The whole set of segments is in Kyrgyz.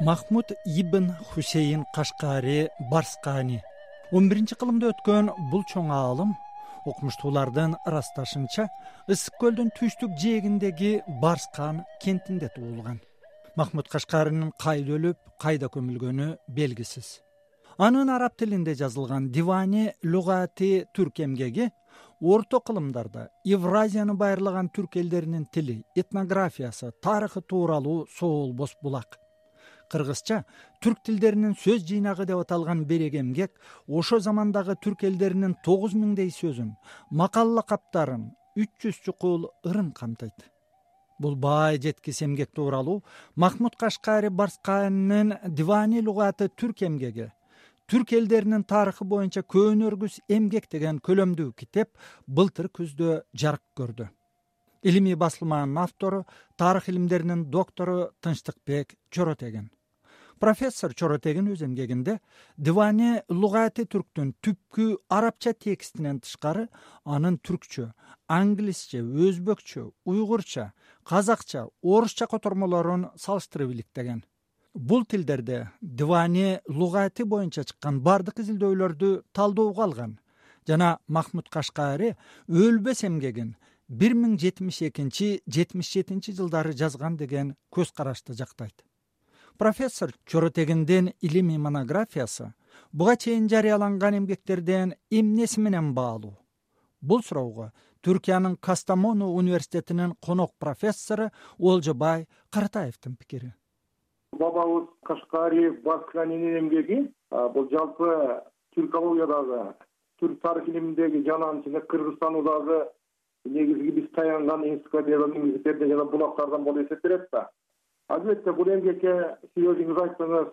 махмуд ибн хусейин кашкари барскани. Он биринчи кылымда өткөн бул чоң аалым окумуштуулардын ырасташынча ысык көлдүн түштүк жээгиндеги барскан кентинде туулган. Махмуд кашкаринин кайда өлүп кайда көмүлгөнү белгисиз. Анын араб тилинде жазылган дивани лугати түрк эмгеги орто кылымдарда евразияны байырлаган түрк элдеринин тили этнографиясы тарыхы тууралуу соолбос булак кыргызча түрк тилдеринин сөз жыйнагы деп аталган берек эмгек ошол замандагы түрк элдеринин тогуз миңдей сөзүн макал лакаптарын үч жүз чукул ырын камтыйт бул бай жеткис эмгек тууралуу. Махмуд кашкари барсканинин дивани лугаты түрк эмгеги түрк элдеринин тарыхы боюнча көөнөргүс эмгек деген көлөмдүү китеп былтыр күздө жарык көрдү. Илимий басылманын автору тарых илимдеринин доктору тынчтыкбек чоротеген профессор чоротегин өз эмгегинде дивани лугати түрктүн түпкү арабча текстинен тышкары анын түркчө англисче өзбекчө уйгурча казакча орусча котормолорун салыштырып иликтеген бул тилдерде дивани лугати боюнча чыккан баардык изилдөөлөрдү талдоого алган. Жана махмуд кашкари өлбөс эмгегин бир миң жетимиш экинчи жетимиш жетинчи жылдары жазган деген көз карашты жактайт профессор чоротегиндин илимий монографиясы буга чейин жарыяланган эмгектерден эмнеси менен баалуу? Бул суроого түркиянын кастамону университетинин конок профессору олжобай каратаевдин пикири. Бабабыз кашкари басканинин эмгеги бул жалпы түркологиядагы түрк тарых илиминдеги жананын ичинде кыргызстандагы негизги биз таянган энциклопедия жана булактардан болуп эсептелет да албетте бул эмгекке сиз өзүңүз айттыңыз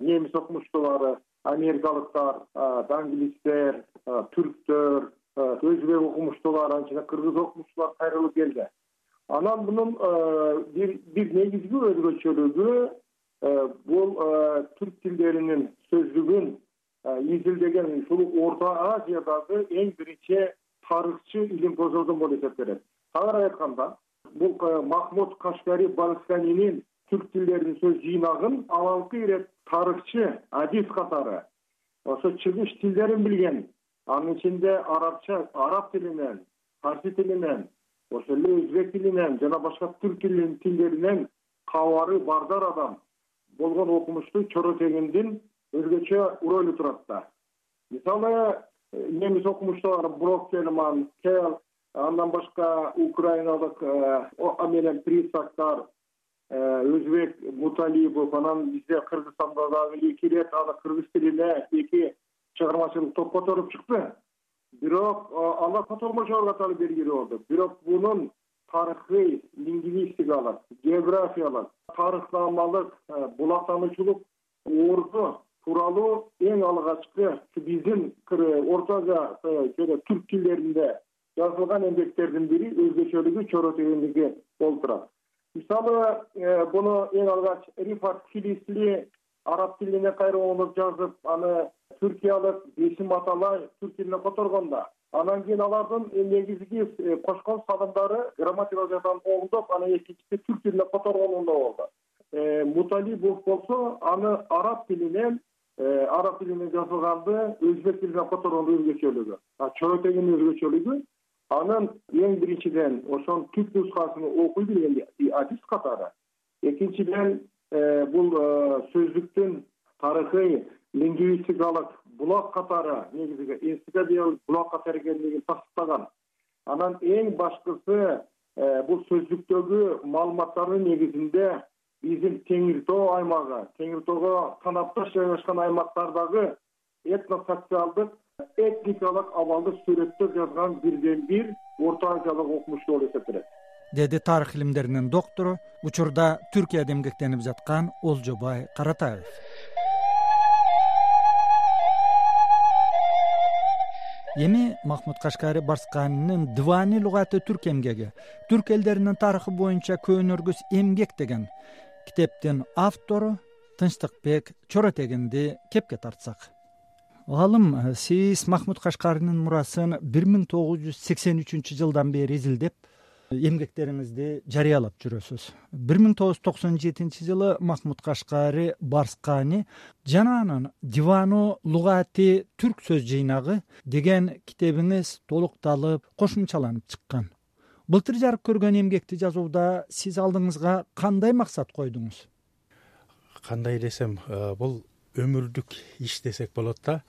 немис окумуштуулары америкалыктар англисттер түрктөр өзбек окумуштуулары анан ичинде кыргыз окумуштуулар кайрылып келди. Анан мунун бир негизги өзгөчөлүгү бул түрк тилдеринин сөздүгүн изилдеген ушул орто азиядагы эң биринчи тарыхчы илимпоздордон болуп эсептелет. Тагыраак айтканда бул махмуд кашкари барсканинин түрк тилдеринин сөз жыйнагын алалкы ирет тарыхчы адис катары ошо чыгыш тилдерин билген анын ичинде арабча араб тилинен фарси тилинен ошол эле өзбек тилинен жана башка түрк тилдеринен кабары бардар адам болгон окумуштуу чоротегиндин өзгөчө ролу турат да. Мисалы э, немис окумуштуулары броккельман кел андан башка украиналык э, менен присактар э, өзбек муталибов анан бизде кыргызстанда дагы эки ирет аны кыргыз тилине эки чыгармачылык топ которуп чыкты. Бирок э, алар котормочулор катары белгилүү болду. Бирок бунун тарыхый лингвистикалык географиялык тарыхнамалык булактануучулук орду тууралуу эң алгачкы биздин орто азия түрк тилдеринде жазылган эмгектердин бири өзгөчөлүгү чоротегиндики болуп турат мисалы э, буну эң алгач рифат филисли араб тилине кайрылып жазып аны түркиялык бесим аталай түрк тилине которгон да анан кийин алардын негизги э, кошкон салымдары грамматикалык жактан оңдоп анан экинчиси түрк тилине которгонунда болду. Э, муталибов болсо аны араб тилинен араб тилинен жазылганды өзбек тилине которгондо өзгөчөлүгү. Чоротегиндин өзгөчөлүгү анын эң биринчиден ошонун түп нускасын окуй билген адис катары. Экинчиден э, бул э, сөздүктүн тарыхый лингвистикалык булак катары негизги энциклопедиялык булак катары экендигин тастыктаган анан эң башкысы э, бул сөздүктөгү маалыматтардын негизинде биздин теңир тоо аймагы теңир тоого танапташ жайгашкан аймактардагы этно социалдык этникалык абалды сүрөттөп жазган бирден бир орто азиялык окумуштуу болуп эсептелет. Деди тарых илимдеринин доктору учурда түркияда эмгектенип жаткан олжобай каратаев. Эми махмуд кашкари барсканинин дивани лугаты түрк эмгеги түрк элдеринин тарыхы боюнча көөнөргүс эмгек деген китептин автору тынчтыкбек чоротегинди кепке тартсак аалым э, сиз махмуд кашкаринин мурасын бир миң тогуз жүз сексен үчүнчү жылдан бери изилдеп эмгектериңизди жарыялап жүрөсүз. бир миң тогуз жүз токсон жетинчи жылы махмуд кашкари барскани жана анан дивану лугати түрк сөз жыйнагы деген китебиңиз толукталып кошумчаланып чыккан. Былтыр жарык көргөн эмгекти жазууда сиз алдыңызга кандай максат койдуңуз? Кандай десем э, бул өмүрдүк иш десек болот да.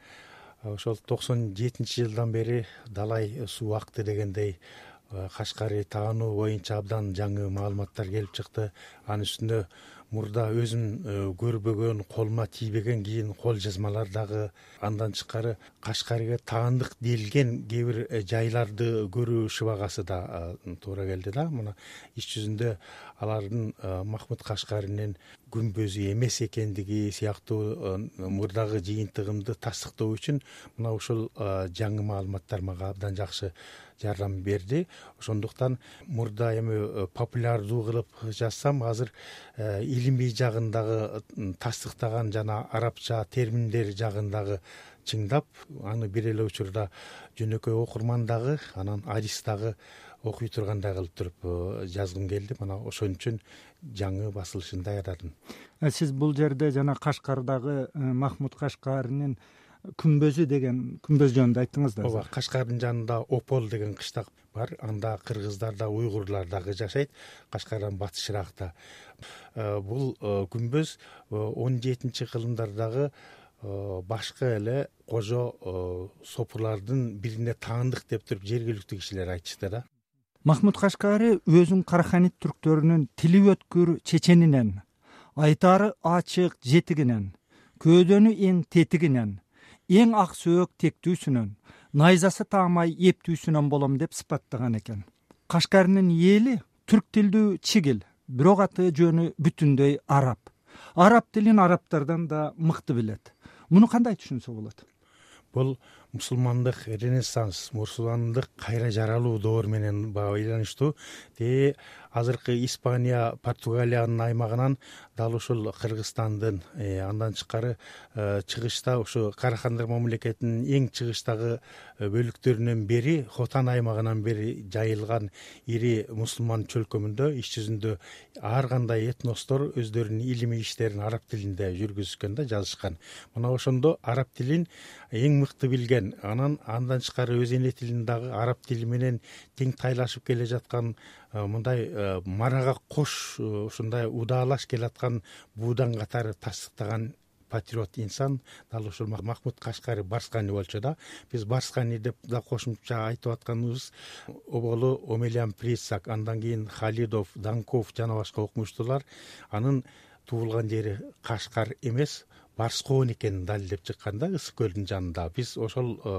Ошол токсон жетинчи жылдан бери далай суу акты дегендей э, кашкари таануу боюнча абдан жаңы маалыматтар келип чыкты. Анын үстүнө мурда өзүм э, көрбөгөн колума тийбеген кийин кол жазмалар дагы андан тышкары кашкарийге таандык делген кээ бир э, жайларды көрүү шыбагасы да туура келди да. Мына иш жүзүндө алардын махмуд кашкаринин күмбөзү эмес экендиги сыяктуу мурдагы жыйынтыгымды тастыктоо үчүн мына ушул жаңы маалыматтар мага абдан жакшы жардам берди. Ошондуктан мурда эми э, популярдуу кылып жазсам азыр э, илимий жагын дагы тастыктаган жана арабча терминдер жагын дагы чыңдап аны бир эле учурда жөнөкөй окурман дагы анан адис дагы окуй тургандай кылып туруп э, жазгым келди. Мына ошон үчүн жаңы басылышын даярдадым сиз бул жерде жана кашкардагы махмуд кашкаринин күмбөзү деген күмбөз жөнүндө айттыңыз да ооба кашкардын жанында опол деген кыштак бар. Анда кыргыздар да уйгурлар дагы жашайт кашкардан батышыраакта э, бул э, күмбөз э, он жетинчи кылымдардагы башкы эле кожо сопурлардын бирине таандык деп туруп жергиликтүү кишилер айтышты да махмуд кашкари өзүн караханит түрктөрүнүн тили өткүр чеченинен айтаары ачык жетигинен көөдөнү эң тетигинен эң ак сөөк тектүүсүнөн найзасы таамай эптүүсүнөн болом деп сыпаттаган экен. Кашкаринин эли түрк тилдүү чигил бирок аты жөнү бүтүндөй араб. Араб тилин арабтардан да мыкты билет. Муну кандай түшүнсө болот бул мусулмандык ренессанс мусулмандык кайра жаралуу доор менен байланыштуу. Тиги азыркы испания португалиянын аймагынан дал ушул кыргызстандын э, андан тышкары э, чыгышта ушу карахандар мамлекетинин эң чыгыштагы э, бөлүктөрүнөн бери хотан аймагынан бери жайылган ири мусулман чөлкөмүндө иш жүзүндө ар кандай этностор өздөрүнүн илимий иштерин араб тилинде жүргүзүшкөн да жазышкан. Мына ошондо араб тилин эң мыкты билген анан андан тышкары өз эне тилин дагы араб тили менен тең тайлашып келе жаткан Э, мындай э, марага кош э, ушундай удаалаш келаткан буудан катары тастыктаган патриот инсан дал ушул махмуд кашкари барскани болчу да. Биз барскани деп да кошумча айтып атканыбыз. Оболу омелян присак андан кийин халидов данков жана башка окумуштуулар. Анын туулган жери кашкар эмес барскоон экенин далилдеп чыккан да ысык көлдүн жанында. Биз ошол э,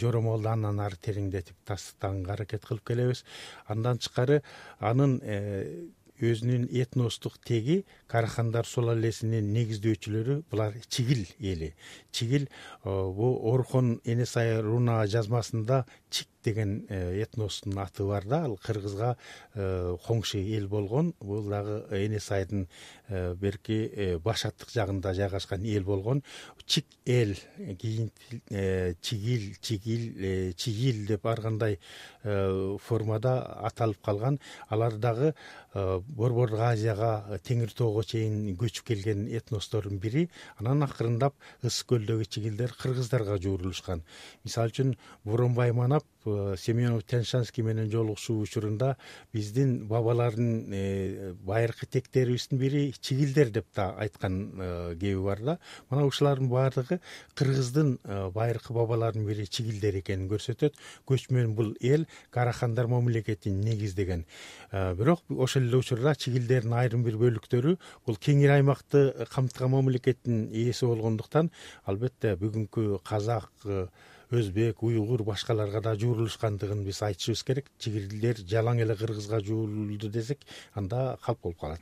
жоромолду андан ары тереңдетип тастыктаганга аракет кылып келебиз. Андан тышкары анын э, өзүнүн этностук теги карахандар сулалесинин негиздөөчүлөрү булар чигил эли. Чигил э, бул орхон эне сай руна жазмасында чик деген э, этностун аты бар да. Ал кыргызга э, коңшу эл болгон. Бул дагы эне сайдын берки баш аттык жагында жайгашкан эл болгон. Чик эл кийин чигил чигил чигил деп ар кандай формада аталып калган. Алар дагы борбордук азияга теңир тоого чейин көчүп келген этностордун бири анан акырындап ысык көлдөгү чигилдер кыргыздарга жуурулушкан. Мисалы үчүн боронбай манап Э, семенов тянь шанский менен жолугушуу учурунда биздин бабалардын э, байыркы тектерибиздин бири чигилдер деп да айткан э, кеби бар да. Мына ушулардын баардыгы кыргыздын байыркы бабаларынын бири чигилдер экенин көрсөтөт. Көчмөн бул эл карахандар мамлекетин негиздеген. Бирок ошол эле учурда чигилдердин айрым бир бөлүктөрү бул кеңири аймакты камтыган мамлекеттин ээси болгондуктан албетте бүгүнкү казак өзбек уйгур башкаларга да жуурулушкандыгын биз айтышыбыз керек. Чигилдер жалаң эле кыргызга жуурулду десек анда калп болуп калат.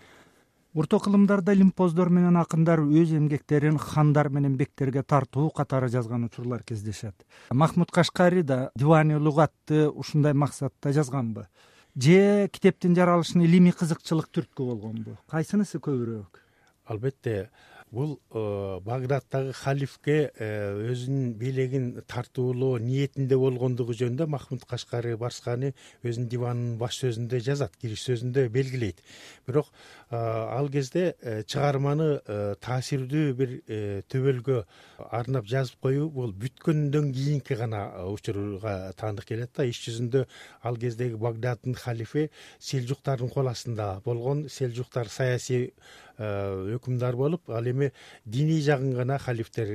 Орто кылымдарда лимпоздор менен акындар өз эмгектерин хандар менен бектерге тартуу катары жазган учурлар кездешет. Махмуд кашкари да дивани лугатты ушундай максатта жазганбы? Же китептин жаралышына илимий кызыкчылык түрткү болгонбу? Кайсынысы көбүрөөк? Албетте бул э, багдадтагы халифке э, өзүнүн бийлигин тартуулоо ниетинде болгондугу жөнүндө махмуд кашкари барскани өзүнүн диванынын баш сөзүндө жазат кириш сөзүндө белгилейт. Бирок э, ал кезде чыгарманы таасирдүү бир төбөлгө арнап жазып коюу бул бүткөндөн кийинки гана учурга таандык келет да. Иш жүзүндө ал кездеги багдаддын халифи селжуктардын кол астында болгон. Селжуктар саясий өкүмдар болуп ал эми диний жагын гана халифтер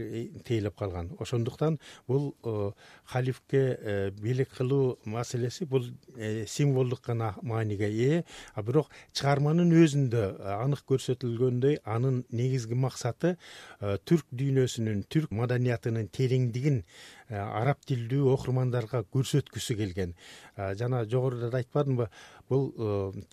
тейлеп калган. Ошондуктан бул э, халифке э, бийлик кылуу маселеси бул э, символдук гана мааниге ээ. А бирок чыгарманын өзүндө анык көрсөтүлгөндөй анын негизги максаты түрк дүйнөсүнүн түрк маданиятынын тереңдигин араб тилдүү окурмандарга көрсөткүсү келген. Жана жогоруда да айтпадымбы бул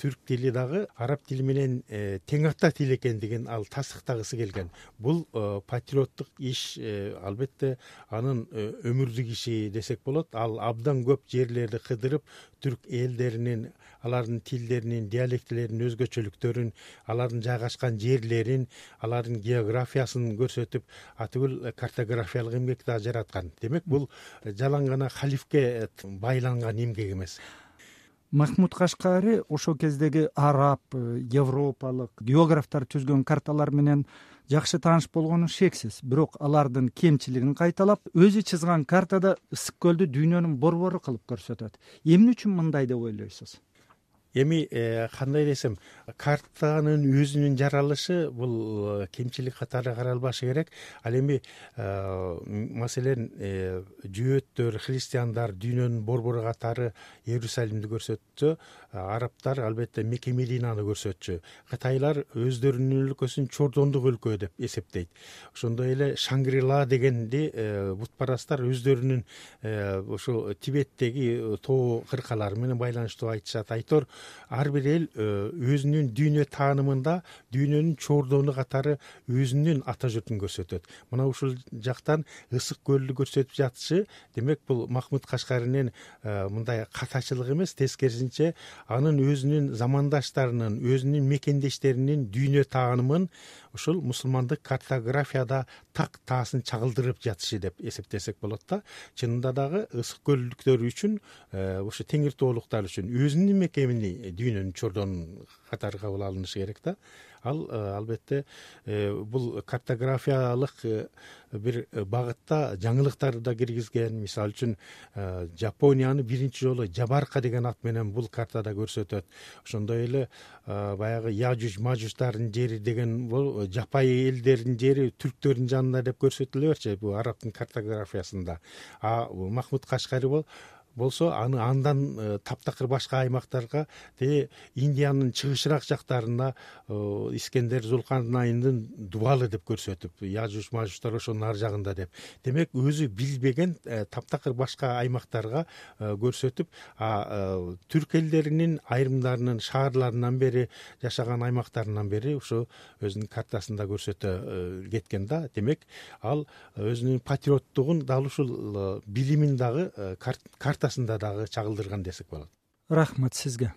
түрк тили дагы араб тили менен тең ата тил экендигин ал тастыктагысы келген. Бул э, патриоттук иш э, албетте анын э, өмүрдүк иши десек болот. Ал абдан көп жерлерди кыдырып түрк элдеринин алардын тилдеринин диалектилеринин өзгөчөлүктөрүн алардын жайгашкан жерлерин алардын географиясын көрсөтүп атүгүл картографиялык эмгек да жараткан. Демек бул жалаң гана халифке байланган эмгек эмес. Махмуд кашкари ошол кездеги араб европалык географтар түзгөн карталар менен жакшы тааныш болгону шексиз. Бирок алардын кемчилигин кайталап өзү чызган картада ысык көлдү дүйнөнүн борбору кылып көрсөтөт. Эмне үчүн мындай деп ойлойсуз эми э, кандай десем картанын өзүнүн жаралышы бул э, кемчилик катары каралбашы керек. Ал эми э, маселен жөөттөр христиандар дүйнөнүн борбору катары иерусалимди көрсөтсө арабтар албетте меке мединаны көрсөтчү кытайлар өздөрүнүн өлкөсүн чордондук өлкө деп эсептейт. Ошондой эле шангрила дегенди бутпарастар өздөрүнүн ошо тибеттеги тоо кыркалары менен байланыштуу айтышат. Айтор ар бир эл э, өзүнүн дүйнө таанымында дүйнөнүн чордону катары өзүнүн ата журтун көрсөтөт. Мына ушул жактан ысык көлдү көрсөтүп жатышы демек бул махмуд кашкаринин э, мындай катачылык эмес тескерисинче анын өзүнүн замандаштарынын өзүнүн мекендештеринин дүйнө таанымын ушул мусулмандык картографияда так таасын чагылдырып жатышы деп эсептесек болот да. Чынында дагы ысык көлдүктөр үчүн ушу э, теңир тоолуктар үчүн өзүнүн мекени дүйнөнүн чордону катары кабыл алынышы керек да ал э, албетте э, бул картографиялык э, бир багытта жаңылыктарды да киргизген. Мисалы үчүн жапонияны биринчи жолу жабарка деген ат менен бул картада көрсөтөт. Ошондой эле баягы яжуж мажуждардын жери деген бул жапай элдердин жери түрктөрдүн жанында деп көрсөтүлө берчү бул арабтын картографиясында. А махмуд кашкари болсо аны андан э, таптакыр башка аймактарга тиги индиянын чыгышыраак жактарына э, искендер зулкарнайымдын дубалы деп көрсөтүп яжуж мажуждар ошонун ар жагында деп. Демек өзү билбеген э, таптакыр башка аймактарга көрсөтүп түрк элдеринин айрымдарынын шаарларынан бери жашаган аймактарынан бери ушу өзүнүн картасында көрсөтө кеткен да. Демек ал өзүнүн патриоттугун дал ушул билимин дагы дагы чагылдырган десек болот. Рахмат сизге